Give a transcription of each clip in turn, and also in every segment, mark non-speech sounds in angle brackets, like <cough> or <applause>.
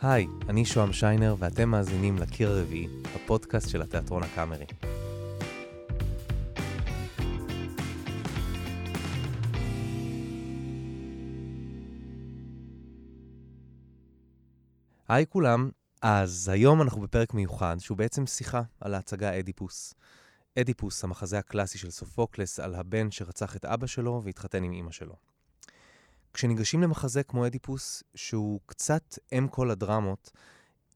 היי, אני שוהם שיינר ואתם מאזינים לקיר הרביעי, הפודקאסט של התיאטרון הקאמרי. היי כולם, אז היום אנחנו בפרק מיוחד שהוא בעצם שיחה על ההצגה אדיפוס. אדיפוס, המחזה הקלאסי של סופוקלס על הבן שרצח את אבא שלו והתחתן עם אמא שלו. כשניגשים למחזה כמו אדיפוס, שהוא קצת אם כל הדרמות,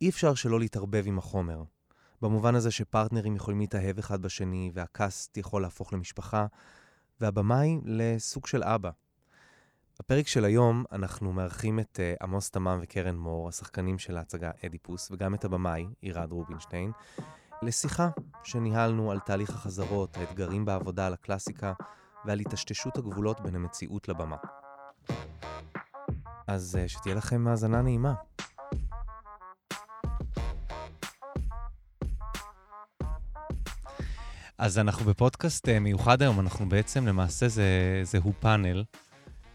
אי אפשר שלא להתערבב עם החומר. במובן הזה שפרטנרים יכולים להתאהב אחד בשני, והקאסט יכול להפוך למשפחה, והבמאי לסוג של אבא. בפרק של היום אנחנו מארחים את uh, עמוס תמם וקרן מור, השחקנים של ההצגה אדיפוס, וגם את הבמאי, עירד רובינשטיין, לשיחה שניהלנו על תהליך החזרות, האתגרים בעבודה על הקלאסיקה ועל היטשטשות הגבולות בין המציאות לבמה. אז uh, שתהיה לכם האזנה נעימה. אז אנחנו בפודקאסט uh, מיוחד היום, אנחנו בעצם, למעשה זה, זהו פאנל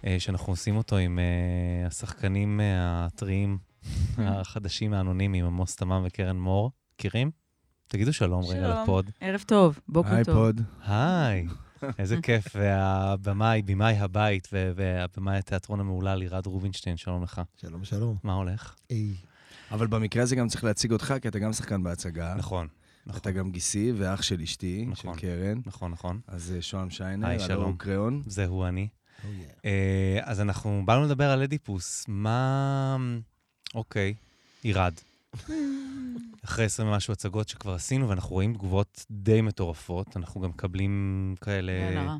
uh, שאנחנו עושים אותו עם השחקנים הטריים <laughs> החדשים האנונימיים, עמוס תמם וקרן מור. מכירים? תגידו שלום, שלום רגע לפוד. ערב טוב, בוקר היי, טוב. היי פוד. היי, איזה כיף. והבמאי, במאי הבית, והבמאי התיאטרון המהולל, לירד רובינשטיין, שלום לך. שלום, שלום. מה הולך? היי. אבל במקרה הזה גם צריך להציג אותך, כי אתה גם שחקן בהצגה. נכון. נכון. אתה גם גיסי ואח של אשתי, נכון, של קרן. נכון, נכון. אז אה, שוהם שיינר, היי, שלום. קריאון. זהו אני. Oh, yeah. uh, אז אנחנו באנו לדבר על אדיפוס. מה... אוקיי, ירד. <laughs> אחרי 20 ומשהו הצגות שכבר עשינו, ואנחנו רואים תגובות די מטורפות. אנחנו גם מקבלים כאלה... בלי עין הרע.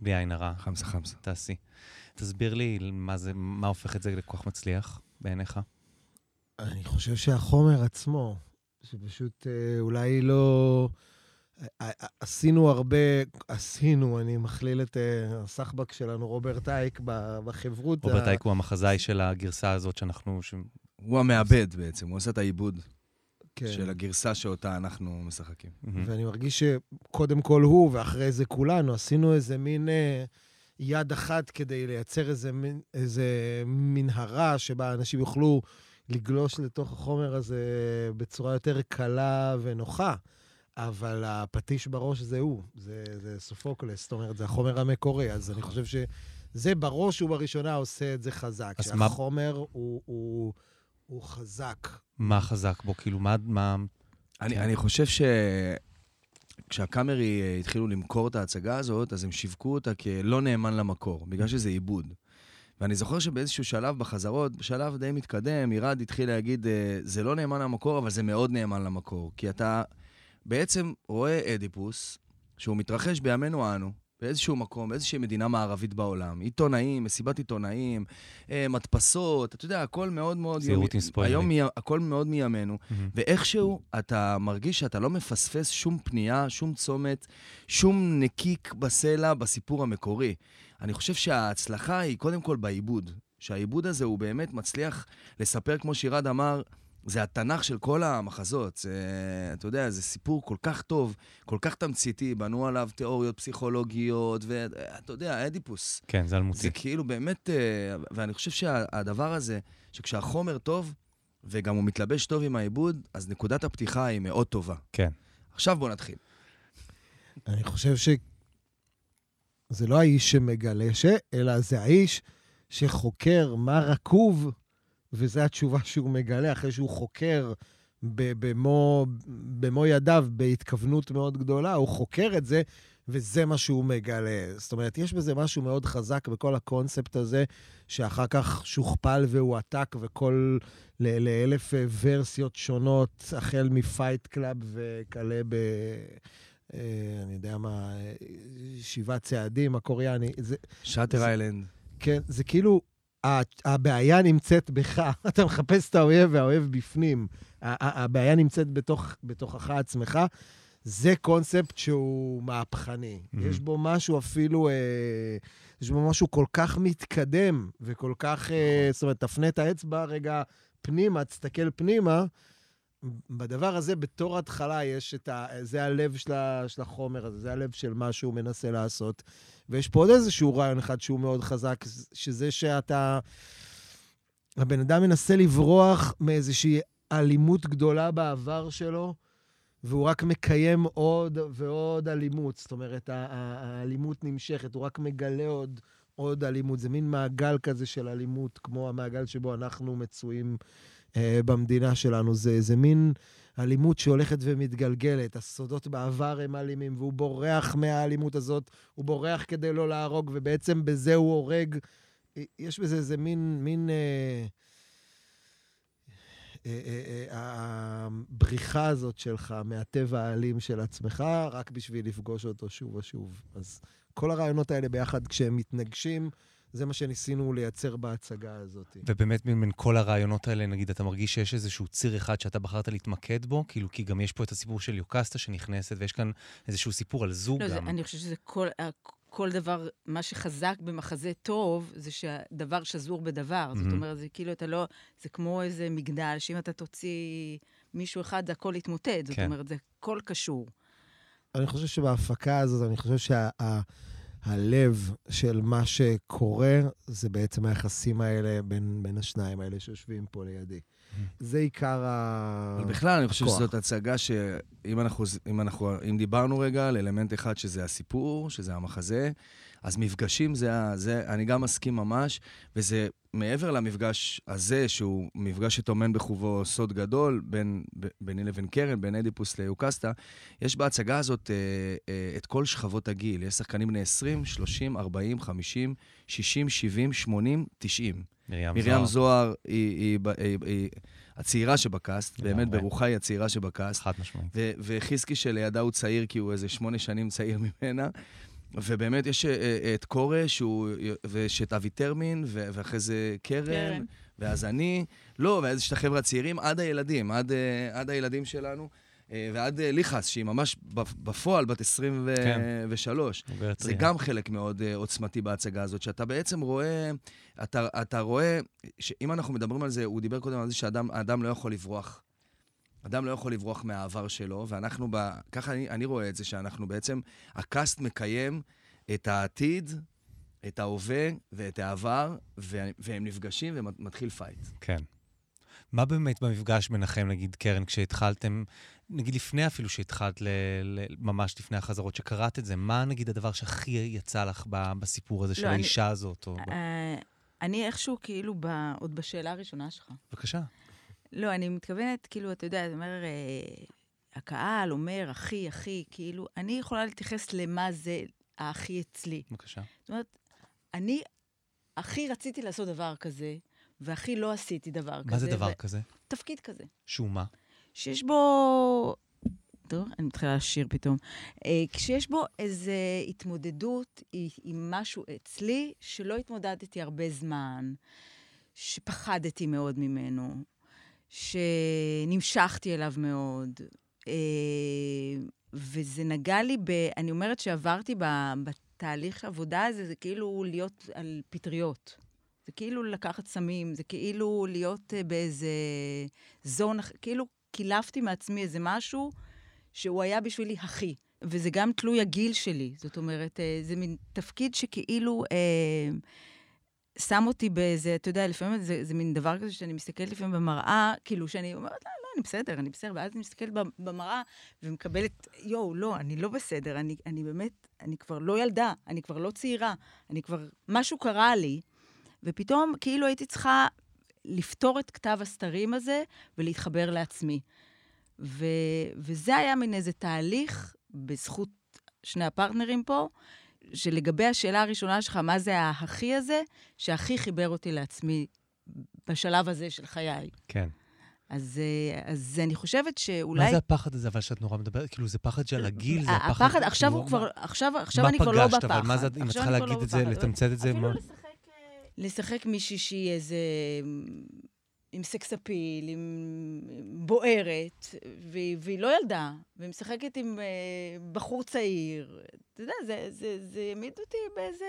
בלי עין הרע. חמסה חמסה. תעשי. תסביר לי מה, זה, מה הופך את זה לכל כך מצליח בעיניך. אני חושב שהחומר עצמו, שפשוט אה, אולי לא... אה, אה, עשינו הרבה, עשינו, אני מכליל את הסחבק שלנו, רוברט אייק, בחברות. רוברט אייק הוא המחזאי של הגרסה הזאת שאנחנו... הוא המעבד בעצם, הוא עושה את העיבוד כן. של הגרסה שאותה אנחנו משחקים. מהמם. ואני מרגיש שקודם כל הוא, ואחרי זה כולנו, עשינו איזה מין אה, יד אחת כדי לייצר איזה, מין, איזה מנהרה שבה אנשים יוכלו לגלוש לתוך החומר הזה בצורה יותר קלה ונוחה. אבל הפטיש בראש זה הוא, זה, זה סופוקלס, זאת אומרת, זה החומר המקורי, אז אני חושב שזה בראש ובראשונה עושה את זה חזק. אז מה- שהחומר הוא, הוא, הוא חזק. מה חזק בו? כאילו, מה... מה... אני, כן. אני חושב ש... כשהקאמרי אה, התחילו למכור את ההצגה הזאת, אז הם שיווקו אותה כלא נאמן למקור, בגלל שזה עיבוד. ואני זוכר שבאיזשהו שלב בחזרות, בשלב די מתקדם, ירד התחיל להגיד, אה, זה לא נאמן למקור, אבל זה מאוד נאמן למקור. כי אתה בעצם רואה אדיפוס, שהוא מתרחש בימינו אנו, באיזשהו מקום, באיזושהי מדינה מערבית בעולם. עיתונאים, מסיבת עיתונאים, אה, מדפסות, אתה יודע, הכל מאוד מאוד... זהירות עם ספוילרים. היום מי- הכל מאוד מימינו. מהמם. ואיכשהו אתה מרגיש שאתה לא מפספס שום פנייה, שום צומת, שום נקיק בסלע בסיפור המקורי. אני חושב שההצלחה היא קודם כל בעיבוד. שהעיבוד הזה הוא באמת מצליח לספר, כמו שירד אמר, זה התנ"ך של כל המחזות. זה, אתה יודע, זה סיפור כל כך טוב, כל כך תמציתי, בנו עליו תיאוריות פסיכולוגיות, ואתה יודע, אדיפוס. כן, זה אלמותי. זה כאילו באמת, אה, ואני חושב שהדבר הזה, שכשהחומר טוב, וגם הוא מתלבש טוב עם העיבוד, אז נקודת הפתיחה היא מאוד טובה. כן. עכשיו בוא נתחיל. אני חושב שזה לא האיש שמגלה ש... אלא זה האיש שחוקר מה רקוב, וזו התשובה שהוא מגלה אחרי שהוא חוקר במו, במו ידיו, בהתכוונות מאוד גדולה, הוא חוקר את זה, וזה מה שהוא מגלה. זאת אומרת, יש בזה משהו מאוד חזק בכל הקונספט הזה, שאחר כך שוכפל והועתק, וכל... ל- לאלף ורסיות שונות, החל מ Fight Club וכלה ב... אה, אני יודע מה, אה, שבעת צעדים הקוריאני. Shutter Island. כן, זה כאילו, הבעיה נמצאת בך. <laughs> אתה מחפש את האויב והאויב בפנים. הבעיה נמצאת בתוך, בתוכך עצמך. זה קונספט שהוא מהפכני. Mhm. יש בו משהו אפילו, אה, יש בו משהו כל כך מתקדם, וכל כך, אה, זאת אומרת, תפנה את האצבע רגע פנימה, תסתכל פנימה. בדבר הזה, בתור התחלה, יש את ה... זה הלב של, ה... של החומר הזה, זה הלב של מה שהוא מנסה לעשות. ויש פה עוד איזשהו רעיון אחד שהוא מאוד חזק, שזה שאתה... הבן אדם מנסה לברוח מאיזושהי אלימות גדולה בעבר שלו, והוא רק מקיים עוד ועוד אלימות. זאת אומרת, האלימות נמשכת, הוא רק מגלה עוד, עוד אלימות. זה מין מעגל כזה של אלימות, כמו המעגל שבו אנחנו מצויים במדינה שלנו. זה, זה מין אלימות שהולכת ומתגלגלת. הסודות בעבר הם אלימים, והוא בורח מהאלימות הזאת, הוא בורח כדי לא להרוג, ובעצם בזה הוא הורג. יש בזה איזה מין, מין... אה, אה, אה, הבריחה הזאת שלך מהטבע האלים של עצמך, רק בשביל לפגוש אותו שוב ושוב. אז כל הרעיונות האלה ביחד, כשהם מתנגשים, זה מה שניסינו לייצר בהצגה הזאת. ובאמת, בין כל הרעיונות האלה, נגיד, אתה מרגיש שיש איזשהו ציר אחד שאתה בחרת להתמקד בו? כאילו, כי גם יש פה את הסיפור של יוקסטה שנכנסת, ויש כאן איזשהו סיפור על זוג לא, גם. זה, אני חושבת שזה כל, כל דבר, מה שחזק במחזה טוב, זה שהדבר שזור בדבר. Mm-hmm. זאת אומרת, זה כאילו, אתה לא... זה כמו איזה מגדל, שאם אתה תוציא מישהו אחד, זה הכל יתמוטט. זאת כן. אומרת, זה הכל קשור. אני חושב שבהפקה הזאת, אני חושב שהלב שה, של מה שקורה, זה בעצם היחסים האלה בין, בין השניים האלה שיושבים פה לידי. זה עיקר הכוח. אבל בכלל, אני חושב שזאת הצגה שאם אנחנו, אם אנחנו, אם דיברנו רגע על אלמנט אחד שזה הסיפור, שזה המחזה, אז מפגשים זה, זה, אני גם מסכים ממש, וזה מעבר למפגש הזה, שהוא מפגש שטומן בחובו סוד גדול בין, ביני לבין קרן, בין אדיפוס ליוקסטה, יש בהצגה הזאת אה, אה, את כל שכבות הגיל. יש שחקנים בני 20, 30, 40, 50, 60, 70, 80, 90. מרים, מרים זוהר, זוהר היא, היא, היא, היא הצעירה שבקאסט, באמת ברוחה היא הצעירה שבקאסט. חד משמעית. וחיסקי שלידה הוא צעיר, כי הוא איזה שמונה שנים צעיר <laughs> ממנה. ובאמת יש אה, אה, את קורא, שהוא, ויש את אבי טרמין, ואחרי זה קרן, קרן. ואז אני, לא, ואז יש את החבר'ה הצעירים, עד הילדים, עד, אה, עד הילדים שלנו. ועד ליחס, שהיא ממש בפועל בת 23. כן. זה גם חלק מאוד עוצמתי בהצגה הזאת, שאתה בעצם רואה, אתה, אתה רואה, שאם אנחנו מדברים על זה, הוא דיבר קודם על זה שהאדם לא יכול לברוח אדם לא יכול לברוח מהעבר שלו, ואנחנו, ב... ככה אני, אני רואה את זה, שאנחנו בעצם, ה cast מקיים את העתיד, את ההווה ואת העבר, והם נפגשים ומתחיל fight. כן. מה באמת במפגש ביניכם, נגיד, קרן, כשהתחלתם, נגיד לפני אפילו שהתחלת, ל, ל, ממש לפני החזרות, שקראת את זה, מה נגיד הדבר שהכי יצא לך ב, בסיפור הזה לא, של אני, האישה הזאת? או... אה, אני איכשהו, כאילו, ב, עוד בשאלה הראשונה שלך. בבקשה. לא, אני מתכוונת, כאילו, אתה יודע, אתה אומר, אה, הקהל אומר, אחי, אחי, כאילו, אני יכולה להתייחס למה זה האחי אצלי. בבקשה. זאת אומרת, אני הכי רציתי לעשות דבר כזה, והכי לא עשיתי דבר מה כזה. מה זה דבר ו... כזה? תפקיד כזה. שהוא מה? שיש בו... טוב, אני מתחילה לשיר פתאום. אה, כשיש בו איזו התמודדות עם משהו אצלי שלא התמודדתי הרבה זמן, שפחדתי מאוד ממנו, שנמשכתי אליו מאוד. אה, וזה נגע לי ב... אני אומרת שעברתי בתהליך העבודה הזה, זה כאילו להיות על פטריות. זה כאילו לקחת סמים, זה כאילו להיות אה, באיזה זון, כאילו קילפתי מעצמי איזה משהו שהוא היה בשבילי הכי. וזה גם תלוי הגיל שלי. זאת אומרת, אה, זה מין תפקיד שכאילו... אה, שם אותי באיזה, אתה יודע, לפעמים זה, זה מין דבר כזה שאני מסתכלת לפעמים במראה, כאילו שאני אומרת, לא, לא, אני בסדר, אני בסדר, ואז אני מסתכלת במראה ומקבלת, יואו, לא, אני לא בסדר, אני, אני באמת, אני כבר לא ילדה, אני כבר לא צעירה, אני כבר, משהו קרה לי, ופתאום כאילו הייתי צריכה לפתור את כתב הסתרים הזה ולהתחבר לעצמי. ו, וזה היה מין איזה תהליך, בזכות שני הפרטנרים פה, שלגבי השאלה הראשונה שלך, מה זה ההכי הזה, שהכי חיבר אותי לעצמי בשלב הזה של חיי. כן. אז, אה, אז אני חושבת שאולי... מה זה הפחד הזה, אבל שאת נורא מדברת? כאילו, זה פחד של הגיל, זה הפחד... הפחד, עכשיו הוא כבר... עכשיו, עכשיו אני כבר לא בפחד. מה פגשת? אבל מה זה, אם את צריכה להגיד לא את זה, לתמצת את זה, מה... אפילו לשחק... אה, לשחק מישהי שהיא איזה... עם סקס אפיל, עם בוערת, והיא, והיא לא ילדה, והיא משחקת עם אה, בחור צעיר. אתה יודע, זה, זה, זה העמיד אותי באיזה...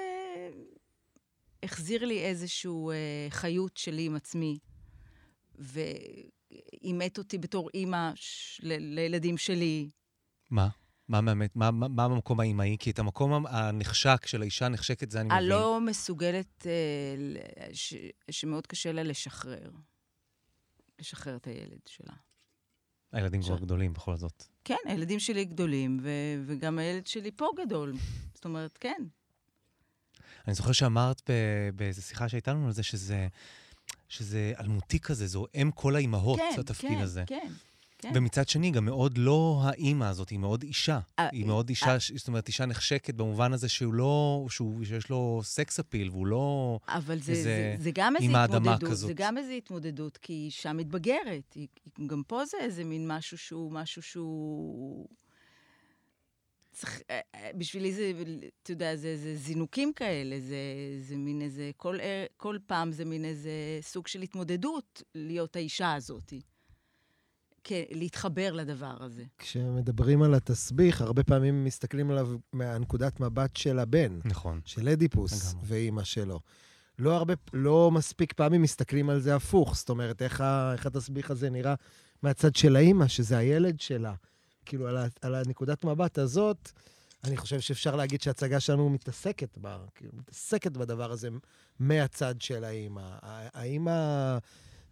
החזיר לי איזושהי אה, חיות שלי עם עצמי, ואימת אותי בתור אימא ש... ל... לילדים שלי. מה? מה, באמת, מה, מה, מה המקום האימהי? כי את המקום הנחשק של האישה הנחשקת, זה אני מבין. הלא מסוגלת, אה, ש, שמאוד קשה לה לשחרר. לשחרר את הילד שלה. הילדים כבר גדולים בכל זאת. כן, הילדים שלי גדולים, ו, וגם הילד שלי פה גדול. זאת אומרת, כן. אני זוכר שאמרת באיזו שיחה שהייתה לנו על זה, שזה, שזה אלמותי כזה, זו אם כל האימהות, כן, התפקיד כן, הזה. כן, כן. ומצד שני, גם מאוד לא האימא הזאת, היא מאוד אישה. אה, היא מאוד אישה, ש- זאת אומרת, אישה נחשקת במובן הזה שהוא לא, שהוא, שיש לו סקס אפיל, והוא לא... אבל זה, איזה זה, זה גם האדמה התמודדות, כזאת. זה גם איזו התמודדות, כי היא אישה מתבגרת. היא, גם פה זה איזה מין משהו שהוא, משהו שהוא... צריך, אה, אה, בשבילי זה, אתה יודע, זה, זה זינוקים כאלה, זה, זה מין איזה, כל, כל פעם זה מין איזה סוג של התמודדות להיות האישה הזאת. להתחבר לדבר הזה. כשמדברים על התסביך, הרבה פעמים מסתכלים עליו מהנקודת מבט של הבן, נכון. של אדיפוס. ואימא שלו. לא הרבה, לא מספיק פעמים מסתכלים על זה הפוך. זאת אומרת, איך, ה, איך התסביך הזה נראה מהצד של האימא, שזה הילד שלה. כאילו, על, ה, על הנקודת מבט הזאת, אני חושב שאפשר להגיד שההצגה שלנו מתעסקת בה, כאילו, מתעסקת בדבר הזה מהצד של האימא. האימא,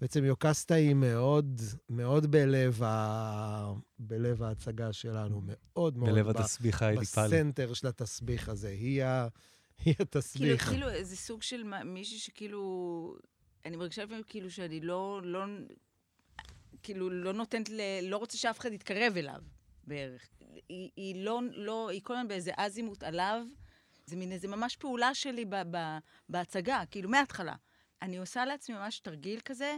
בעצם יוקסטה היא מאוד, מאוד בלב, ה, בלב ההצגה שלנו, מאוד מאוד. בלב ב- התסביך האדיפלי. בסנטר של התסביך הזה. היא, ה, היא כאילו, התסביך. כאילו, איזה סוג של מישהי שכאילו... אני מרגישה לפעמים כאילו שאני לא, לא... כאילו, לא נותנת ל... לא רוצה שאף אחד יתקרב אליו, בערך. היא, היא לא, לא... היא כל הזמן באיזה אזימוט עליו. זה מין איזה ממש פעולה שלי ב, ב, בהצגה, כאילו, מההתחלה. אני עושה לעצמי ממש תרגיל כזה.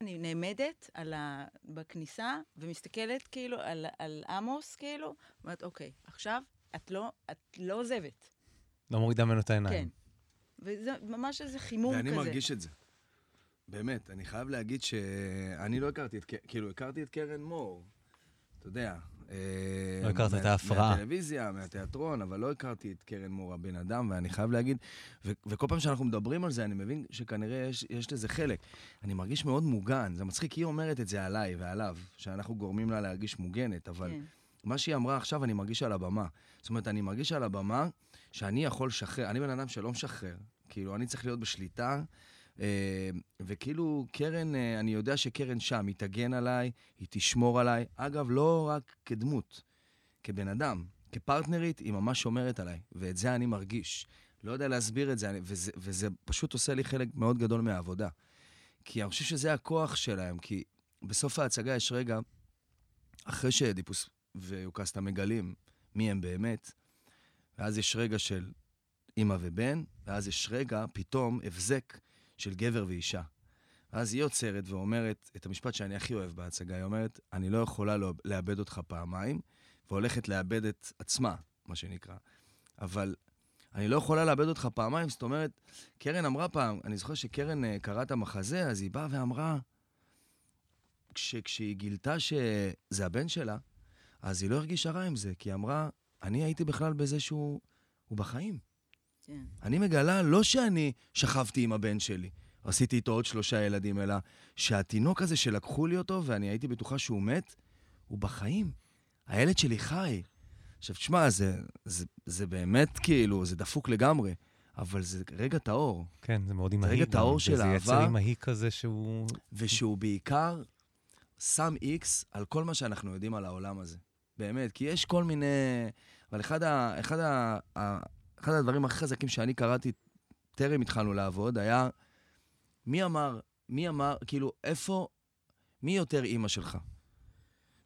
אני נעמדת על ה... בכניסה ומסתכלת כאילו על, על עמוס, כאילו, אומרת, אוקיי, עכשיו את לא, את לא עוזבת. לא מורידה ממנו את כן. העיניים. וזה ממש איזה חימום ואני כזה. מרגיש את זה. באמת, אני חייב להגיד שאני לא הכרתי את, כאילו, הכרתי את קרן מור, אתה יודע. אה, לא הכרת את ההפרעה. מהטלוויזיה, מהתיאטרון, אבל לא הכרתי את קרן מור הבן אדם, ואני חייב להגיד, ו- וכל פעם שאנחנו מדברים על זה, אני מבין שכנראה יש, יש לזה חלק. אני מרגיש מאוד מוגן, זה מצחיק, היא אומרת את זה עליי ועליו, שאנחנו גורמים לה להרגיש מוגנת, אבל כן. מה שהיא אמרה עכשיו, אני מרגיש על הבמה. זאת אומרת, אני מרגיש על הבמה שאני יכול לשחרר, אני בן אדם שלא משחרר. כאילו, אני צריך להיות בשליטה, וכאילו, קרן, אה, אני יודע שקרן שם, היא תגן עליי, היא תשמור עליי. אגב, לא רק כדמות, כבן אדם, כפרטנרית, היא ממש שומרת עליי, ואת זה אני מרגיש. לא יודע להסביר את זה, וזה, וזה פשוט עושה לי חלק מאוד גדול מהעבודה. כי אני חושב שזה הכוח שלהם, כי בסוף ההצגה יש רגע, אחרי שאדיפוס ויוקסטה מגלים מי הם באמת, ואז יש רגע של אימא ובן, ואז יש רגע, פתאום, הבזק של גבר ואישה. ואז היא עוצרת ואומרת את המשפט שאני הכי אוהב בהצגה, היא אומרת, אני לא יכולה לא- לאבד אותך פעמיים, והולכת לאבד את עצמה, מה שנקרא. אבל אני לא יכולה לאבד אותך פעמיים, זאת אומרת, קרן אמרה פעם, אני זוכר שקרן אה, קראה את המחזה, אז היא באה ואמרה, כש, כשהיא גילתה שזה הבן שלה, אז היא לא הרגישה רע עם זה, כי היא אמרה, אני הייתי בכלל בזה שהוא הוא בחיים. כן. אני מגלה לא שאני שכבתי עם הבן שלי, עשיתי איתו עוד שלושה ילדים, אלא שהתינוק הזה שלקחו לי אותו ואני הייתי בטוחה שהוא מת, הוא בחיים. הילד שלי חי. עכשיו, תשמע, זה, זה, זה באמת כאילו, זה דפוק לגמרי, אבל זה רגע טהור, כן, זה מאוד אימהי. רגע. טהור של זה יצר אהבה. אימהי כזה שהוא... ושהוא בעיקר שם איקס על כל מה שאנחנו יודעים על העולם הזה. באמת, כי יש כל מיני... אבל אחד, ה... אחד, ה... ה... אחד הדברים הכי חזקים שאני קראתי טרם התחלנו לעבוד היה, מי אמר, מי אמר, כאילו, איפה, מי יותר אימא שלך?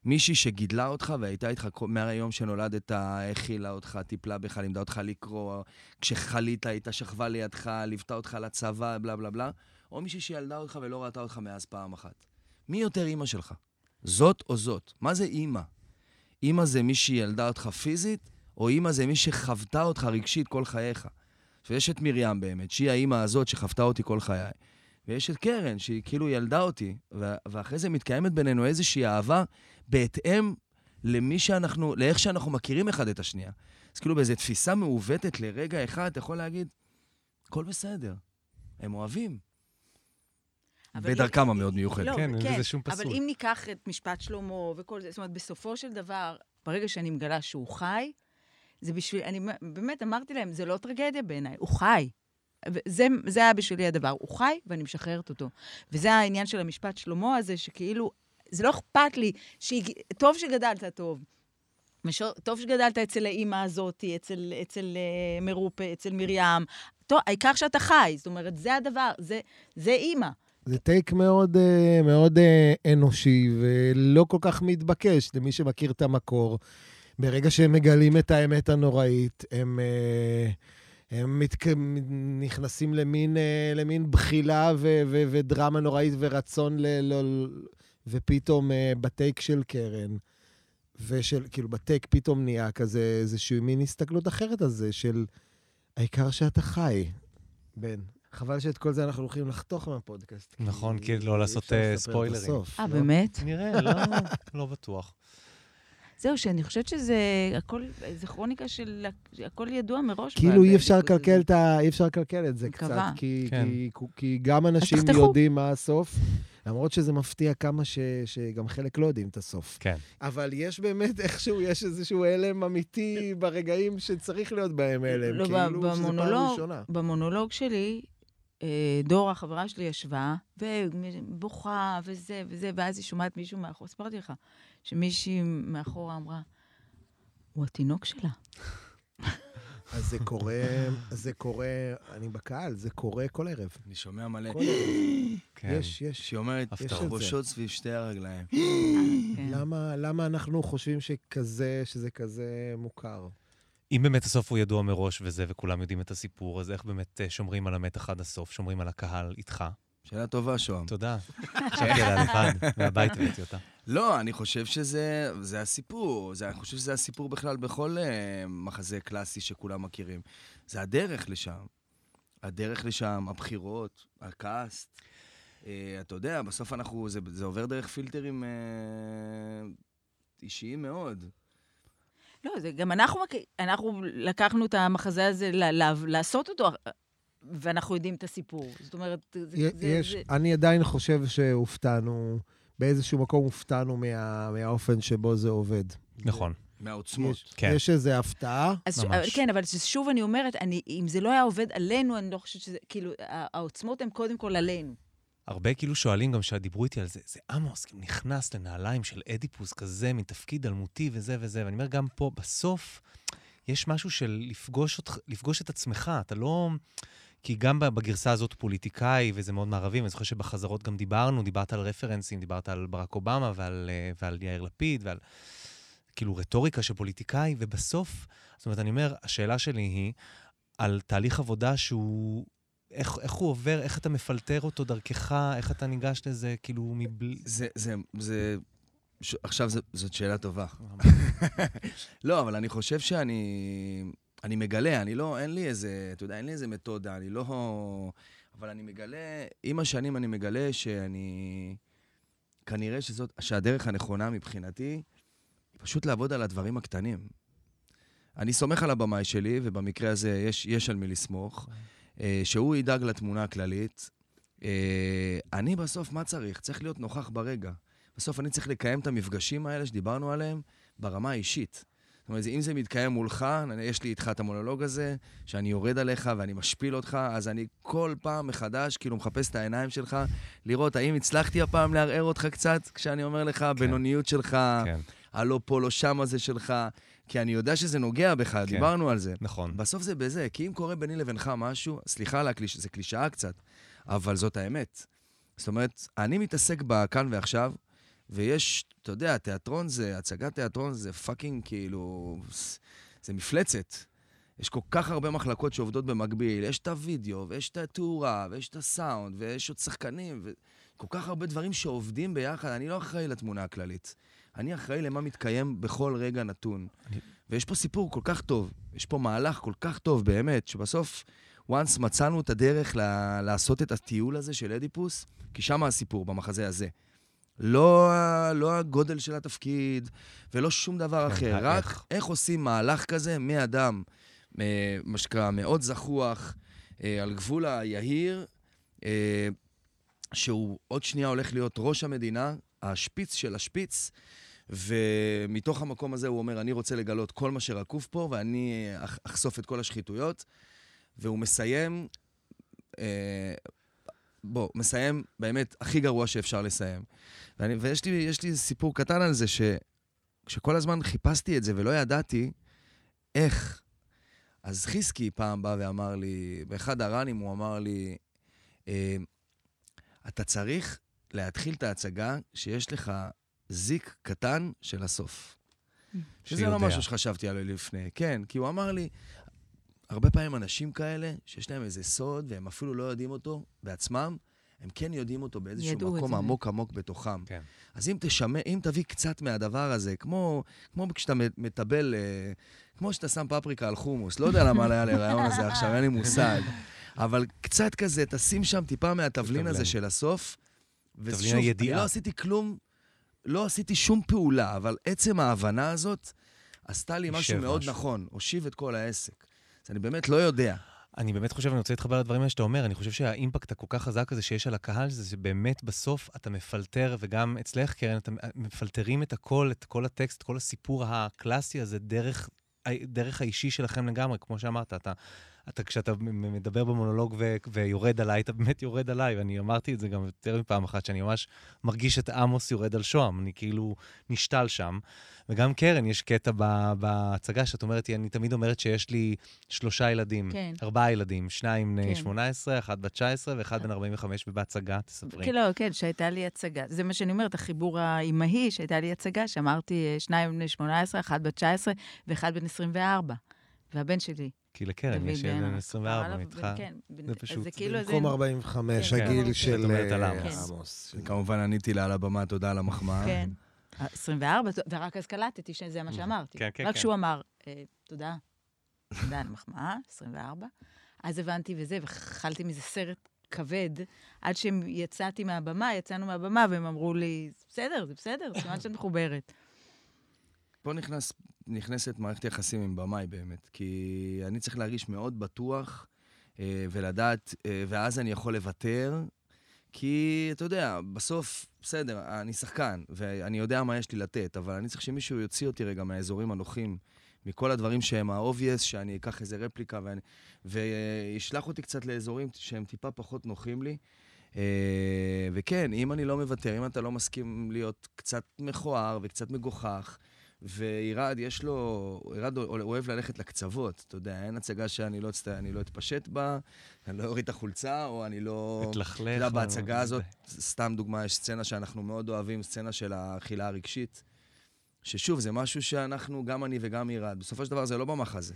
מישהי שגידלה אותך והייתה איתך מהיום שנולדת, האכילה אותך, טיפלה בך, לימדה אותך לקרוא, כשחלית הייתה שכבה לידך, ליוותה אותך לצבא, בלה בלה בלה, או מישהי שילדה אותך ולא ראתה אותך מאז פעם אחת. מי יותר אימא שלך? זאת או זאת? מה זה אימא? אימא זה מי שילדה אותך פיזית, או אימא זה מי שחוותה אותך רגשית כל חייך? ויש את מרים באמת, שהיא האימא הזאת שחוותה אותי כל חיי. ויש את קרן, שהיא כאילו ילדה אותי, ואחרי זה מתקיימת בינינו איזושהי אהבה בהתאם למי שאנחנו, לאיך שאנחנו מכירים אחד את השנייה. אז כאילו באיזו תפיסה מעוותת לרגע אחד, אתה יכול להגיד, הכל בסדר, הם אוהבים. אבל בדרכם המאוד מיוחדת. לא, כן, אין בזה שום אבל פסול. אם ניקח את משפט שלמה וכל זה, זאת אומרת, בסופו של דבר, ברגע שאני מגלה שהוא חי, זה בשביל, אני באמת אמרתי להם, זה לא טרגדיה בעיניי, הוא חי. זה, זה היה בשבילי הדבר, הוא חי ואני משחררת אותו. וזה העניין של המשפט שלמה הזה, שכאילו, זה לא אכפת לי, שהג... טוב שגדלת טוב. משו... טוב שגדלת אצל האימא הזאת, אצל, אצל uh, מרופה, אצל מרים. טוב, העיקר שאתה חי, זאת אומרת, זה הדבר, זה, זה אימא. זה טייק מאוד, אה, מאוד אה, אנושי ולא כל כך מתבקש למי שמכיר את המקור. ברגע שהם מגלים את האמת הנוראית, הם, אה, הם מתק... נכנסים למין, למין בחילה ו... ו... ודרמה נוראית ורצון ל... ל... ופתאום בטייק של קרן, ושל, כאילו, בטייק פתאום נהיה כזה איזושהי מין הסתכלות אחרת על זה, של העיקר שאתה חי, בן. חבל שאת כל זה אנחנו הולכים לחתוך מהפודקאסט. נכון, כי לא לעשות אה, ספוילרים. אה, לא? באמת? נראה, לא, לא בטוח. זהו, שאני חושבת שזה הכל, זה כרוניקה של, הכל ידוע מראש. כאילו אי אפשר לקלקל את ה... אי אפשר לקלקל את זה קצת, כי, כן. כי, כי גם אנשים יודעים מה הסוף, למרות שזה מפתיע כמה ש, שגם חלק לא יודעים את הסוף. כן. אבל יש באמת <laughs> איכשהו, יש איזשהו הלם אמיתי ברגעים שצריך להיות בהם הלם, לא, כאילו שזה פעם ראשונה. במונולוג שלי, אה, דורה, חברה שלי, ישבה, ובוכה, וזה וזה, ואז היא שומעת מישהו מאחור, סיפרתי לך, שמישהי מאחורה אמרה, הוא התינוק שלה. אז זה קורה, זה קורה, אני בקהל, זה קורה כל ערב. אני שומע מלא. כל ערב. כן. יש, יש. שהיא אומרת, יש ראשות סביב שתי הרגליים. כן. למה, למה אנחנו חושבים שכזה, שזה כזה מוכר? אם באמת הסוף הוא ידוע מראש וזה, וכולם יודעים את הסיפור, אז איך באמת אה, שומרים על המתח עד הסוף, שומרים על הקהל איתך? שאלה טובה, שוהם. תודה. חשבתי עליה לבד, מהבית הבאתי אותה. לא, אני חושב שזה זה הסיפור. זה, אני חושב שזה הסיפור בכלל בכל uh, מחזה קלאסי שכולם מכירים. זה הדרך לשם. הדרך לשם, הבחירות, הקאסט. Uh, אתה יודע, בסוף אנחנו, זה, זה עובר דרך פילטרים uh, אישיים מאוד. לא, זה גם אנחנו, אנחנו לקחנו את המחזה הזה ל, ל, לעשות אותו, ואנחנו יודעים את הסיפור. זאת אומרת, זה... יש, זה... אני עדיין חושב שהופתענו, באיזשהו מקום הופתענו מה, מהאופן שבו זה עובד. נכון. מהעוצמות. יש, כן. יש איזו הפתעה. אז ממש. ש, כן, אבל שוב אני אומרת, אני, אם זה לא היה עובד עלינו, אני לא חושבת שזה, כאילו, העוצמות הן קודם כל עלינו. הרבה כאילו שואלים גם שדיברו איתי על זה, זה עמוס, כאילו נכנס לנעליים של אדיפוס כזה, מתפקיד אלמותי וזה וזה, ואני אומר, גם פה, בסוף, יש משהו של לפגוש, אותך, לפגוש את עצמך, אתה לא... כי גם בגרסה הזאת פוליטיקאי, וזה מאוד מערבי, ואני זוכר שבחזרות גם דיברנו, דיברת על רפרנסים, דיברת על ברק אובמה ועל, אה, ועל יאיר לפיד, ועל כאילו רטוריקה של פוליטיקאי, ובסוף, זאת אומרת, אני אומר, השאלה שלי היא על תהליך עבודה שהוא איך, איך הוא עובר, איך אתה מפלטר אותו דרכך, איך אתה ניגש לזה, כאילו, מבלי... זה, זה, זה... ש... עכשיו זה, זאת שאלה טובה. <laughs> לא, אבל אני חושב שאני... אני מגלה, אני לא, אין לי איזה, אתה יודע, אין לי איזה מתודה, אני לא... אבל אני מגלה, עם השנים אני מגלה שאני... כנראה שזאת, שהדרך הנכונה מבחינתי, היא פשוט לעבוד על הדברים הקטנים. אני סומך על הבמאי שלי, ובמקרה הזה יש, יש על מי לסמוך. אה, שהוא ידאג לתמונה הכללית. אה, אני בסוף, מה צריך? צריך להיות נוכח ברגע. בסוף אני צריך לקיים את המפגשים האלה שדיברנו עליהם ברמה האישית. זאת אומרת, אם זה מתקיים מולך, יש לי איתך את המונולוג הזה, שאני יורד עליך ואני משפיל אותך, אז אני כל פעם מחדש כאילו מחפש את העיניים שלך, לראות האם הצלחתי הפעם לערער אותך קצת, כשאני אומר לך, כן. בינוניות שלך, כן. הלא פה, לא שם הזה שלך. כי אני יודע שזה נוגע בך, כן. דיברנו על זה. נכון. בסוף זה בזה, כי אם קורה ביני לבינך משהו, סליחה על הקליש... זה קלישאה קצת, אבל זאת האמת. זאת אומרת, אני מתעסק בכאן ועכשיו, ויש, אתה יודע, תיאטרון זה, הצגת תיאטרון זה fucking כאילו, זה מפלצת. יש כל כך הרבה מחלקות שעובדות במקביל, יש את הוידאו, ויש את התאורה, ויש את הסאונד, ויש עוד שחקנים, וכל כך הרבה דברים שעובדים ביחד, אני לא אחראי לתמונה הכללית. אני אחראי למה מתקיים בכל רגע נתון. אני... ויש פה סיפור כל כך טוב, יש פה מהלך כל כך טוב, באמת, שבסוף, once מצאנו את הדרך ל- לעשות את הטיול הזה של אדיפוס, כי שם הסיפור, במחזה הזה. לא, לא הגודל של התפקיד ולא שום דבר כן, אחר, רק איך. איך עושים מהלך כזה מאדם, אה, מה שנקרא, מאוד זחוח, אה, על גבול היהיר, אה, שהוא עוד שנייה הולך להיות ראש המדינה, השפיץ של השפיץ, ומתוך המקום הזה הוא אומר, אני רוצה לגלות כל מה שרקוב פה, ואני אח- אחשוף את כל השחיתויות. והוא מסיים, אה, בוא, מסיים באמת הכי גרוע שאפשר לסיים. ואני, ויש לי, יש לי סיפור קטן על זה, שכל הזמן חיפשתי את זה ולא ידעתי איך. אז חיסקי פעם בא ואמר לי, באחד הראנים הוא אמר לי, אה, אתה צריך להתחיל את ההצגה שיש לך זיק קטן של הסוף. שזה שיודע. לא משהו שחשבתי עליו לפני. כן, כי הוא אמר לי, הרבה פעמים אנשים כאלה, שיש להם איזה סוד, והם אפילו לא יודעים אותו בעצמם, הם כן יודעים אותו באיזשהו מקום זה. עמוק עמוק בתוכם. כן. אז אם תשמע, אם תביא קצת מהדבר הזה, כמו, כמו כשאתה מטבל, אה, כמו שאתה שם פפריקה על חומוס, לא יודע למה היה לי הרעיון הזה עכשיו, אין לי מושג. אבל קצת כזה, תשים שם טיפה מהתבלין הזה. של הסוף. ושוב, אני. לא עשיתי כלום, לא עשיתי שום פעולה, אבל עצם ההבנה הזאת עשתה לי משהו מאוד משהו. נכון, הושיב את כל העסק. אני באמת לא יודע. אני באמת חושב, אני רוצה להתחבר לדברים האלה שאתה אומר, אני חושב שהאימפקט הכל כך חזק הזה שיש על הקהל, זה שבאמת בסוף אתה מפלטר, וגם אצלך, קרן, אתם מפלטרים את הכל, את כל הטקסט, כל הסיפור הקלאסי הזה, דרך, דרך האישי שלכם לגמרי, כמו שאמרת, אתה... אתה, כשאתה מדבר במונולוג ו- ויורד עליי, אתה באמת יורד עליי, ואני אמרתי את זה גם יותר מפעם אחת, שאני ממש מרגיש את עמוס יורד על שוהם, אני כאילו נשתל שם. וגם קרן, יש קטע בהצגה שאת אומרת, אני תמיד אומרת שיש לי שלושה ילדים, כן. ארבעה ילדים, שניים בני כן. 18, אחד בת 19 ואחד בן 45, ובהצגה, תספרי. כן, לא, כן, שהייתה לי הצגה. זה מה שאני אומרת, החיבור האימהי, שהייתה לי הצגה, שאמרתי, שניים בני 18, אחד בת 19 ואחד בן 24. והבן שלי, כי לקרן יש ילד בן בן עליו, 24 בן- איתך. כן, זה אז פשוט- זה כאילו. במקום 45, כן, הגיל כן. של אומרת על אה, עמוס. כמובן עניתי לה על הבמה, תודה על המחמאה. כן. 24, ורק אז קלטתי שזה מה שאמרתי. כן, כן, רק כן. כשהוא אמר, אה, תודה, תודה על המחמאה, 24, אז הבנתי וזה, ואכלתי מזה סרט כבד, עד שיצאתי מהבמה, יצאנו מהבמה, והם אמרו לי, בסדר, זה בסדר, סימן שאת מחוברת. פה נכנס, נכנסת מערכת יחסים עם במאי באמת, כי אני צריך להרגיש מאוד בטוח אה, ולדעת, אה, ואז אני יכול לוותר, כי אתה יודע, בסוף, בסדר, אני שחקן, ואני יודע מה יש לי לתת, אבל אני צריך שמישהו יוציא אותי רגע מהאזורים הנוחים, מכל הדברים שהם ה-obvious, שאני אקח איזה רפליקה ואני, וישלח אותי קצת לאזורים שהם טיפה פחות נוחים לי. אה, וכן, אם אני לא מוותר, אם אתה לא מסכים להיות קצת מכוער וקצת מגוחך, וירד, יש לו, ירד אוהב ללכת לקצוות, אתה יודע, אין הצגה שאני לא, אצט... אני לא אתפשט בה, אני לא אוריד את החולצה, או אני לא... מתלכלך. אתה יודע, בהצגה הזאת, סתם דוגמה, יש סצנה שאנחנו מאוד אוהבים, סצנה של האכילה הרגשית, ששוב, זה משהו שאנחנו, גם אני וגם ירד, בסופו של דבר זה לא במחזה.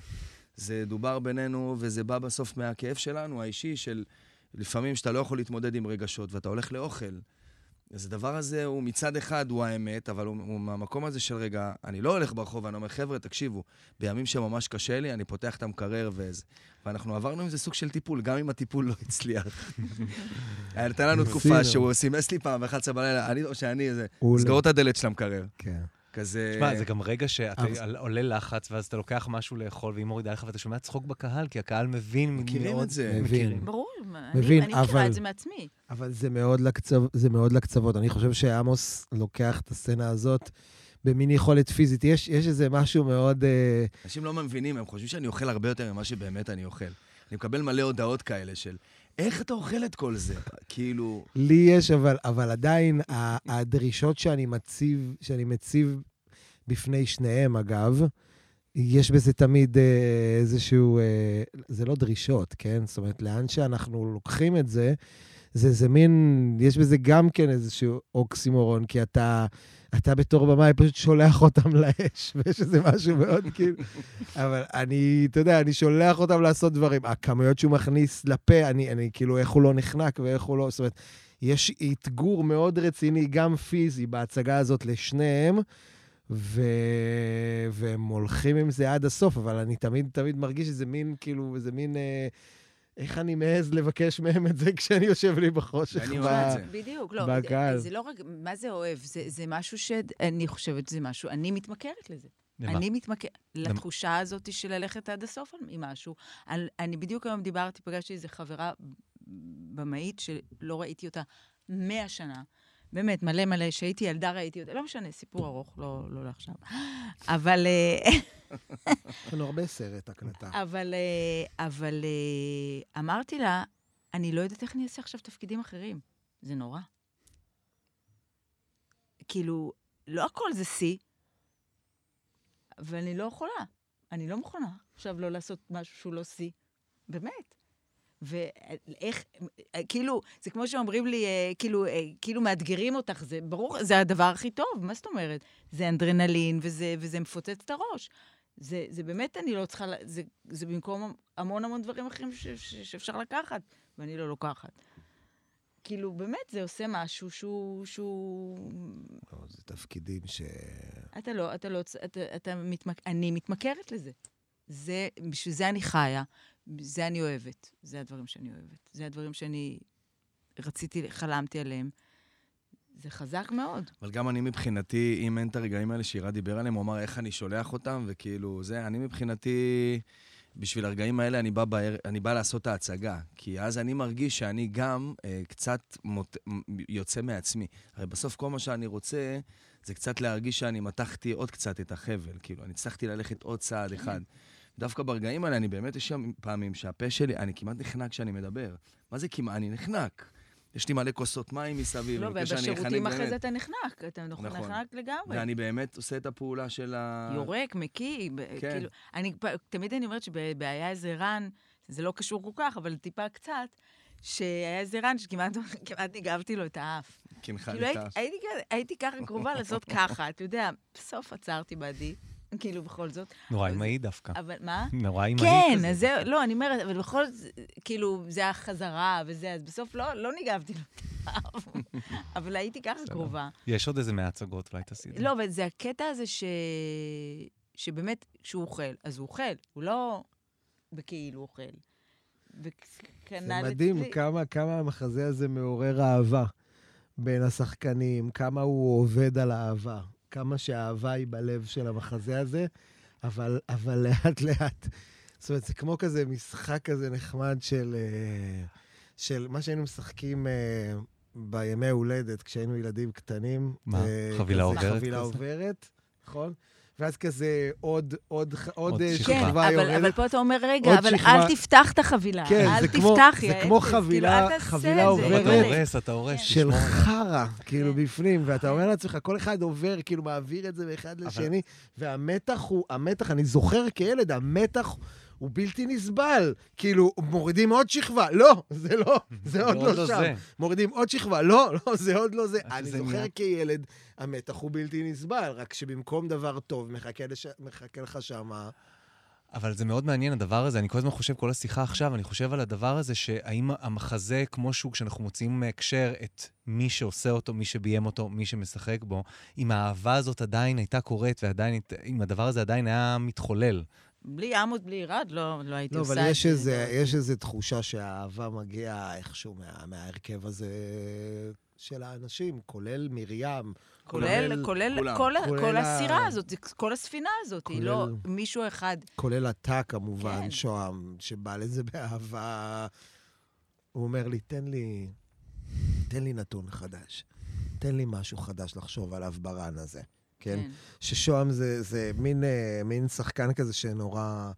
זה דובר בינינו, וזה בא בסוף מהכאב שלנו, האישי, של לפעמים שאתה לא יכול להתמודד עם רגשות, ואתה הולך לאוכל. אז הדבר הזה הוא מצד אחד הוא האמת, אבל הוא, הוא מהמקום הזה של רגע, אני לא הולך ברחוב ואני אומר, חבר'ה, תקשיבו, בימים שממש קשה לי, אני פותח את המקרר וזה. ואנחנו עברנו עם זה סוג של טיפול, גם אם הטיפול <laughs> לא הצליח. <laughs> הייתה לנו תקופה. שהוא סימס לי פעם ב-11 בלילה, אני או שאני, איזה, הוא לא. סגור את הדלת של המקרר. כן. כזה... תשמע, זה גם רגע שאתה עולה לחץ, ואז אתה לוקח משהו לאכול, והיא מורידה לך, ואתה שומע צחוק בקהל, כי הקהל מבין מכירים מאוד- את זה. מבין. מכירים. ברור, מבין, אני, אני מכירה את זה מעצמי. אבל זה מאוד, לקצו, זה מאוד לקצוות. אני חושב שעמוס לוקח את הסצנה הזאת במין יכולת פיזית. יש, יש איזה משהו מאוד... אה, אנשים לא מבינים, הם חושבים שאני אוכל הרבה יותר ממה שבאמת אני אוכל. אני מקבל מלא הודעות כאלה של, איך אתה אוכל את כל זה? כאילו... לי יש, אבל, אבל עדיין הדרישות שאני מציב, שאני מציב בפני שניהם, אגב, יש בזה תמיד אה, איזשהו... אה, זה לא דרישות, כן? זאת אומרת, לאן שאנחנו לוקחים את זה, זה, זה מין... יש בזה גם כן איזשהו אוקסימורון, כי אתה... אתה בתור במאי פשוט שולח אותם לאש, <laughs> ויש איזה משהו מאוד כאילו... אבל אני, אתה יודע, אני שולח אותם לעשות דברים. הכמויות שהוא מכניס לפה, אני, אני כאילו, איך הוא לא נחנק ואיך הוא לא... זאת אומרת, יש אתגור מאוד רציני, גם פיזי, בהצגה הזאת לשניהם, ו... והם הולכים עם זה עד הסוף, אבל אני תמיד תמיד מרגיש איזה מין, כאילו, איזה מין... אה... איך אני מעז לבקש מהם את זה כשאני יושב לי בחושך? ואני ב- אוהב את זה. בדיוק, לא. בקהל. זה לא רק, מה זה אוהב? זה, זה משהו שאני חושבת שזה משהו, אני מתמכרת לזה. למה? אני מתמכרת לתחושה הזאת של ללכת עד הסוף עם משהו. אני, אני בדיוק היום דיברתי, פגשתי איזו חברה במאית שלא ראיתי אותה מאה שנה, באמת, מלא מלא. כשהייתי ילדה ראיתי אותה, לא משנה, סיפור ארוך, לא, לא לעכשיו. אבל... אה, יש לנו הרבה סרט הקלטה. אבל, אה, אבל אה, אמרתי לה, אני לא יודעת איך אני אעשה עכשיו תפקידים אחרים. זה נורא. כאילו, לא הכל זה שיא, ואני לא יכולה. אני לא מוכנה עכשיו לא לעשות משהו שהוא לא שיא. באמת. ואיך, כאילו, זה כמו שאומרים לי, אה, כאילו, אה, כאילו מאתגרים אותך, זה ברור, זה הדבר הכי טוב, מה זאת אומרת? זה אנדרנלין וזה, וזה מפוצץ את הראש. זה, זה באמת, אני לא צריכה, זה, זה במקום המון המון דברים אחרים ש, ש, שאפשר לקחת, ואני לא לוקחת. כאילו, באמת, זה עושה משהו שהוא... שהוא... לא, זה תפקידים ש... אתה לא, אתה לא, אתה, אתה מתמק... אני מתמכרת לזה. זה, בשביל זה אני חיה, זה אני אוהבת. זה הדברים שאני אוהבת. זה הדברים שאני רציתי, חלמתי עליהם. זה חזק מאוד. אבל גם אני מבחינתי, אם אין את הרגעים האלה שירה דיבר עליהם, הוא אמר איך אני שולח אותם, וכאילו, זה, אני מבחינתי, בשביל הרגעים האלה אני בא, בער, אני בא לעשות את ההצגה. כי אז אני מרגיש שאני גם אה, קצת מות, יוצא מעצמי. הרי בסוף כל מה שאני רוצה, זה קצת להרגיש שאני מתחתי עוד קצת את החבל. כאילו, אני הצלחתי ללכת עוד צעד אחד. דווקא ברגעים האלה, אני באמת, יש שם פעמים שהפה שלי, אני כמעט נחנק כשאני מדבר. מה זה כמעט? אני נחנק. יש לי מלא כוסות מים מסביב. לא, ובשירותים אחרי זה אתה נחנק, אתה נכון. נחנק לגמרי. ואני באמת עושה את הפעולה של ה... יורק, מקיא, כן. כאילו, אני, תמיד אני אומרת שבהיה איזה רן, זה לא קשור כל כך, אבל טיפה קצת, שהיה איזה רן שכמעט <laughs> ניגבתי לו את האף. לי את האף. הייתי ככה קרובה לעשות ככה, אתה יודע, בסוף עצרתי בעדי. כאילו, בכל זאת. נורא אימהי דווקא. אבל מה? <laughs> נורא אימהי כזה. כן, אז זה, לא, אני אומרת, אבל בכל זאת, כאילו, זה החזרה וזה, אז בסוף לא, לא ניגבתי לו. <laughs> אבל הייתי ככה קרובה. יש עוד איזה מהצגות, אולי תעשי את זה. לא, אבל זה הקטע הזה ש... שבאמת, כשהוא אוכל, אז הוא אוכל, הוא לא בכאילו אוכל. זה מדהים אצלי... כמה, כמה המחזה הזה מעורר אהבה בין השחקנים, כמה הוא עובד על אהבה. כמה שהאהבה היא בלב של המחזה הזה, אבל, אבל לאט-לאט. זאת אומרת, זה כמו כזה משחק כזה נחמד של, אה, של מה שהיינו משחקים אה, בימי הולדת, כשהיינו ילדים קטנים. מה? אה, חבילה עוברת? חבילה עוברת, נכון? ואז כזה עוד, עוד, עוד, עוד אה, שכבה. כן, אבל, יורדת. אבל פה אתה אומר, רגע, אבל שכבה... אל תפתח את החבילה. כן, אל זה תפתח, כמו, יא זה כמו חבילה, כאילו, חבילה את עוברת. אתה הורס, אתה הורס, של תשמור עליה. חרא, כאילו, כן. בפנים, ואתה אומר לעצמך, כל אחד עובר, כאילו, מעביר את זה מאחד לשני, והמתח הוא, המתח, אני זוכר כילד, המתח הוא בלתי נסבל. כאילו, מורידים עוד שכבה, לא, זה לא, זה עוד לא שם. מורידים עוד שכבה, לא, לא, זה עוד לא זה. אני שזה זוכר נהיה- כילד, המתח הוא בלתי נסבל, רק שבמקום דבר טוב, מחכה לש- מחכה לך שמה... אבל זה מאוד מעניין, הדבר הזה. אני כל הזמן חושב, כל השיחה עכשיו, אני חושב על הדבר הזה, שהאם המחזה, כמו שהוא, כשאנחנו מוציאים מהקשר את מי שעושה אותו, מי שביים אותו, מי שמשחק בו, אם האהבה הזאת עדיין הייתה קורית, ועדיין, אם הדבר הזה עדיין היה מתחולל. בלי עמוד, בלי ירד, לא, לא הייתי לא, עושה את אבל זה. יש איזה, לא. יש איזו תחושה שהאהבה מגיעה איכשהו מה, מההרכב הזה של האנשים, כולל מרים. כולל, כולל, כולם. כל, כולל כל ה- הסירה הזאת, זה כל הספינה הזאת, היא לא כולל- מישהו אחד. כולל אתה כמובן, כן. שוהם, שבא לזה באהבה. הוא אומר לי, תן לי, תן לי נתון חדש. תן לי משהו חדש לחשוב עליו ברן הזה. כן? כן. ששוהם זה, זה מין, אה, מין שחקן כזה שנורא...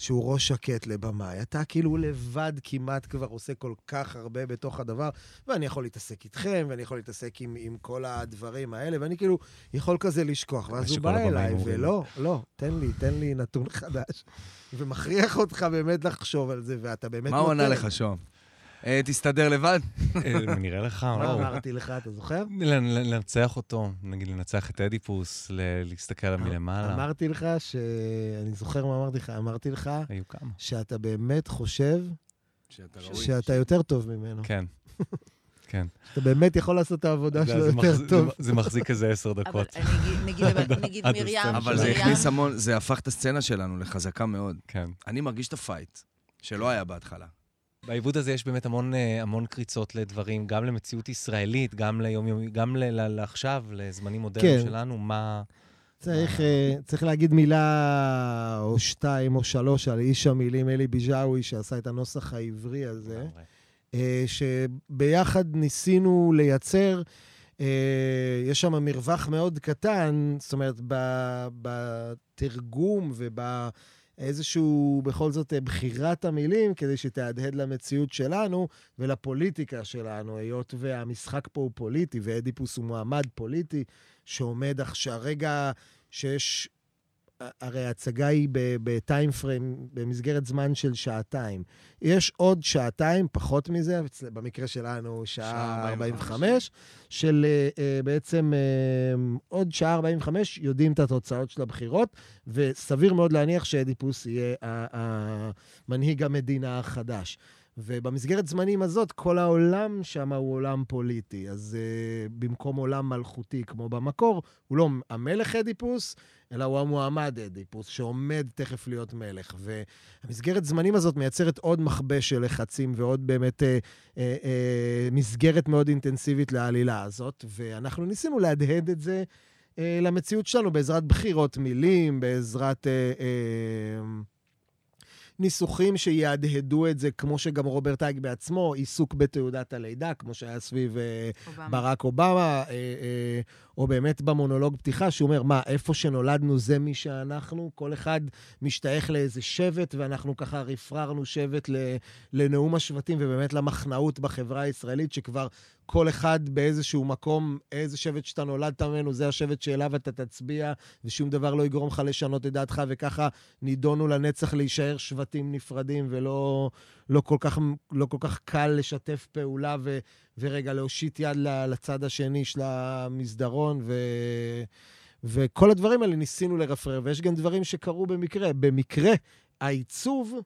שהוא ראש שקט לבמאי. אתה כאילו לבד כמעט כבר עושה כל כך הרבה בתוך הדבר, ואני יכול להתעסק איתכם, ואני יכול להתעסק עם, עם כל הדברים האלה, ואני כאילו יכול כזה לשכוח. ואז הוא בא אליי. ולא, לא, תן לי, תן לי נתון חדש. ומכריח אותך באמת לחשוב על זה, ואתה באמת מה הוא ענה. לך, שוהם? אה, תסתדר לבד? אה, נראה לך, מה. אמרתי לך, אתה זוכר? לנצח אותו, נגיד לנצח את אדיפוס, להסתכל עליו מלמעלה. אמרתי לך ש... אני זוכר מה אמרתי לך, אמרתי לך היו כמה. שאתה באמת חושב שאתה ראוי. שאתה יותר טוב ממנו. כן. כן. אתה באמת יכול לעשות את העבודה זה- שלו זה יותר טוב. זה- זה מחזיק איזה עשר אבל דקות. נגיד, <laughs> מרים, אבל זה. הכניס המון, זה הפך את הסצנה שלנו לחזקה מאוד. כן. אני מרגיש את ה fight, שלא היה בהתחלה. בעיבוד הזה יש באמת המון, אה, המון קריצות לדברים, גם למציאות ישראלית, גם ליום-יום, גם לעכשיו, לזמנים מודרניים כן. שלנו, מה... צריך, אה, צריך להגיד מילה או שתיים או שלוש על איש המילים אלי ביג'אווי, שעשה את הנוסח העברי הזה. אה, שביחד ניסינו לייצר יש שם מרווח מאוד קטן, זאת אומרת, בתרגום ובאיזשהו, בכל זאת, אה, בחירת המילים, כדי שתהדהד למציאות שלנו ולפוליטיקה שלנו, היות והמשחק פה הוא פוליטי, ואדיפוס הוא מועמד פוליטי שעומד עכשיו, רגע שיש... הרי ההצגה היא בטיים פריים, במסגרת זמן של שעתיים. יש עוד שעתיים, פחות מזה, במקרה שלנו שעה שעה 45. 45, של אה, אה, בעצם אה, עוד שעה 45 יודעים את התוצאות של הבחירות, וסביר מאוד להניח שאדיפוס יהיה מנהיג המדינה החדש. ובמסגרת זמנים הזאת, כל העולם שם הוא עולם פוליטי. אז uh, במקום עולם מלכותי כמו במקור, הוא לא המלך אדיפוס, אלא הוא המועמד אדיפוס, שעומד תכף להיות מלך. והמסגרת זמנים הזאת מייצרת עוד מכבש של לחצים ועוד באמת אה, אה, אה, מסגרת מאוד אינטנסיבית לעלילה הזאת, ואנחנו ניסינו להדהד את זה אה, למציאות שלנו בעזרת בחירות מילים, בעזרת... אה, אה, ניסוחים שיהדהדו את זה, כמו שגם רוברט אייק בעצמו, עיסוק בתעודת הלידה, כמו שהיה סביב אה, אובמה. ברק אובמה, אה, אה, או באמת במונולוג פתיחה, שהוא אומר, מה, איפה שנולדנו זה מי שאנחנו? כל אחד משתייך לאיזה שבט, ואנחנו ככה רפררנו שבט לנאום השבטים, ובאמת למחנאות בחברה הישראלית, שכבר כל אחד באיזשהו מקום, איזה שבט שאתה נולדת ממנו, זה השבט שאליו אתה תצביע, ושום דבר לא יגרום לך לשנות את דעתך, וככה נידונו לנצח להישאר שבטים נפרדים, ולא לא כל, כך, לא כל כך קל לשתף פעולה ו, ורגע להושיט יד לצד השני של המסדרון, ו... וכל הדברים האלה ניסינו לרפרר, ויש גם דברים שקרו במקרה. במקרה, העיצוב,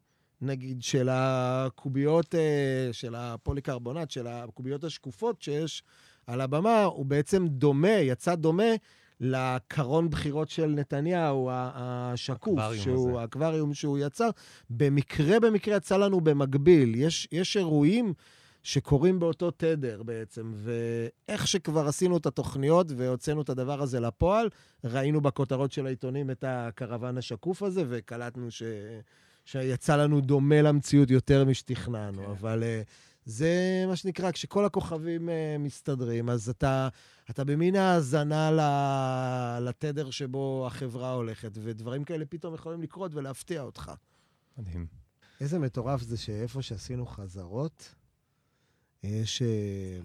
נגיד, של הקוביות, אה, של הפוליקרבונט, של הקוביות השקופות שיש על הבמה, הוא בעצם דומה, יצא דומה לקרון בחירות של נתניהו, השקוף, שהוא, הזה. האקווריום שהוא יצר. במקרה, במקרה יצא לנו במקביל. יש, יש אירועים שקורים באותו תדר בעצם, ואיך שכבר עשינו את התוכניות והוצאנו את הדבר הזה לפועל, ראינו בכותרות של העיתונים את הקרוון השקוף הזה, וקלטנו ש... שיצא לנו דומה למציאות יותר משתכנענו. כן. אבל uh, זה מה שנקרא, כשכל הכוכבים uh, מסתדרים, אז אתה, אתה במין האזנה ל- לתדר שבו החברה הולכת, ודברים כאלה פתאום יכולים לקרות ולהפתיע אותך. מדהים. איזה מטורף זה שאיפה שעשינו חזרות, יש אה,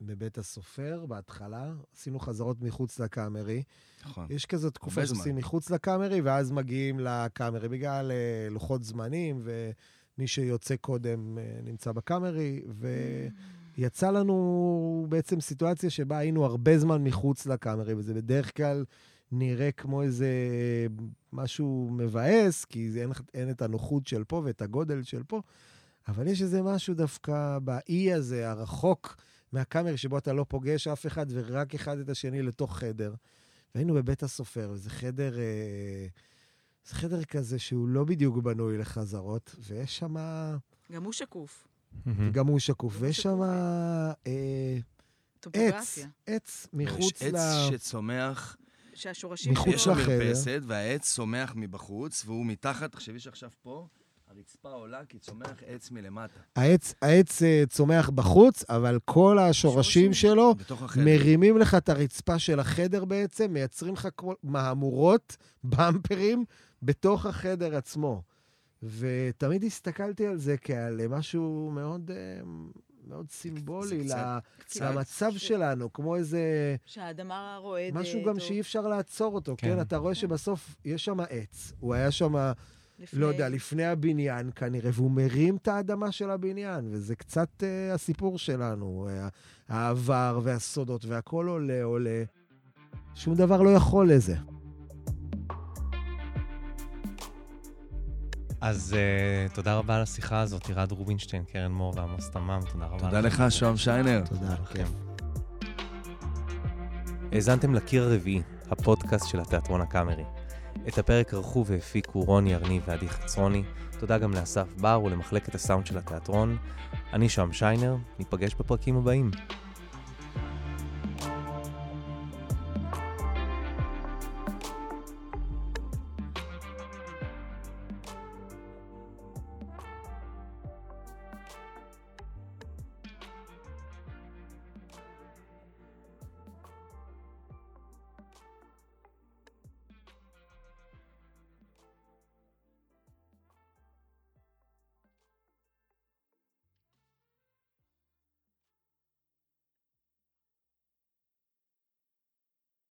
בבית הסופר, בהתחלה, עשינו חזרות מחוץ לקאמרי. נכון. יש כזאת תקופה. שעושים מחוץ לקאמרי, ואז מגיעים לקאמרי, בגלל אה, לוחות זמנים, ומי שיוצא קודם אה, נמצא בקאמרי, ויצא לנו בעצם סיטואציה שבה היינו הרבה זמן מחוץ לקאמרי, וזה בדרך כלל נראה כמו איזה משהו מבאס, כי זה אין, אין את הנוחות של פה ואת הגודל של פה, אבל יש איזה משהו דווקא באי הזה, הרחוק מהקאמרי, שבו אתה לא פוגש אף אחד ורק אחד את השני לתוך חדר. והיינו בבית הסופר, וזה חדר, אה, זה חדר כזה שהוא לא בדיוק בנוי לחזרות, ויש שם, גם הוא שקוף. גם הוא שקוף, ויש שם אה, עץ. עץ מחוץ יש ל... עץ שצומח, שהשורשים מחוץ יש שלו... לחדר. מרפסת, והעץ צומח מבחוץ, והוא מתחת, תחשבי שעכשיו פה, הרצפה עולה כי צומח עץ מלמטה. העץ, העץ אה, צומח בחוץ, אבל כל השורשים שורשים. שלו. מרימים לך את הרצפה של החדר בעצם, מייצרים לך כמו מהמורות, במפרים, בתוך החדר עצמו. ותמיד הסתכלתי על זה כעל משהו מאוד, אה, מאוד סימבולי ל- קצת- למצב ש- שלנו, כמו איזה... שהאדמה רועדת. משהו גם או שאי אפשר לעצור אותו, כן? כן. אתה רואה שבסוף יש שם עץ. הוא היה שם, לפני- לא יודע, לפני הבניין כנראה, והוא מרים את האדמה של הבניין, וזה קצת אה, הסיפור שלנו. אה, העבר והסודות, והכל עולה, עולה. שום דבר לא יכול לזה. אז uh, תודה רבה על השיחה הזאת, ירד רובינשטיין, קרן מור ועמוס תמם, תודה רבה. תודה. לך, שוהם שיינר. תודה, לכם. כן. האזנתם לקיר הרביעי, הפודקאסט של התיאטרון הקאמרי. את הפרק ערכו והפיקו רוני ארניב ועדי חצרוני. תודה גם לאסף בר ולמחלקת הסאונד של התיאטרון. אני שוהם שיינר, ניפגש בפרקים הבאים.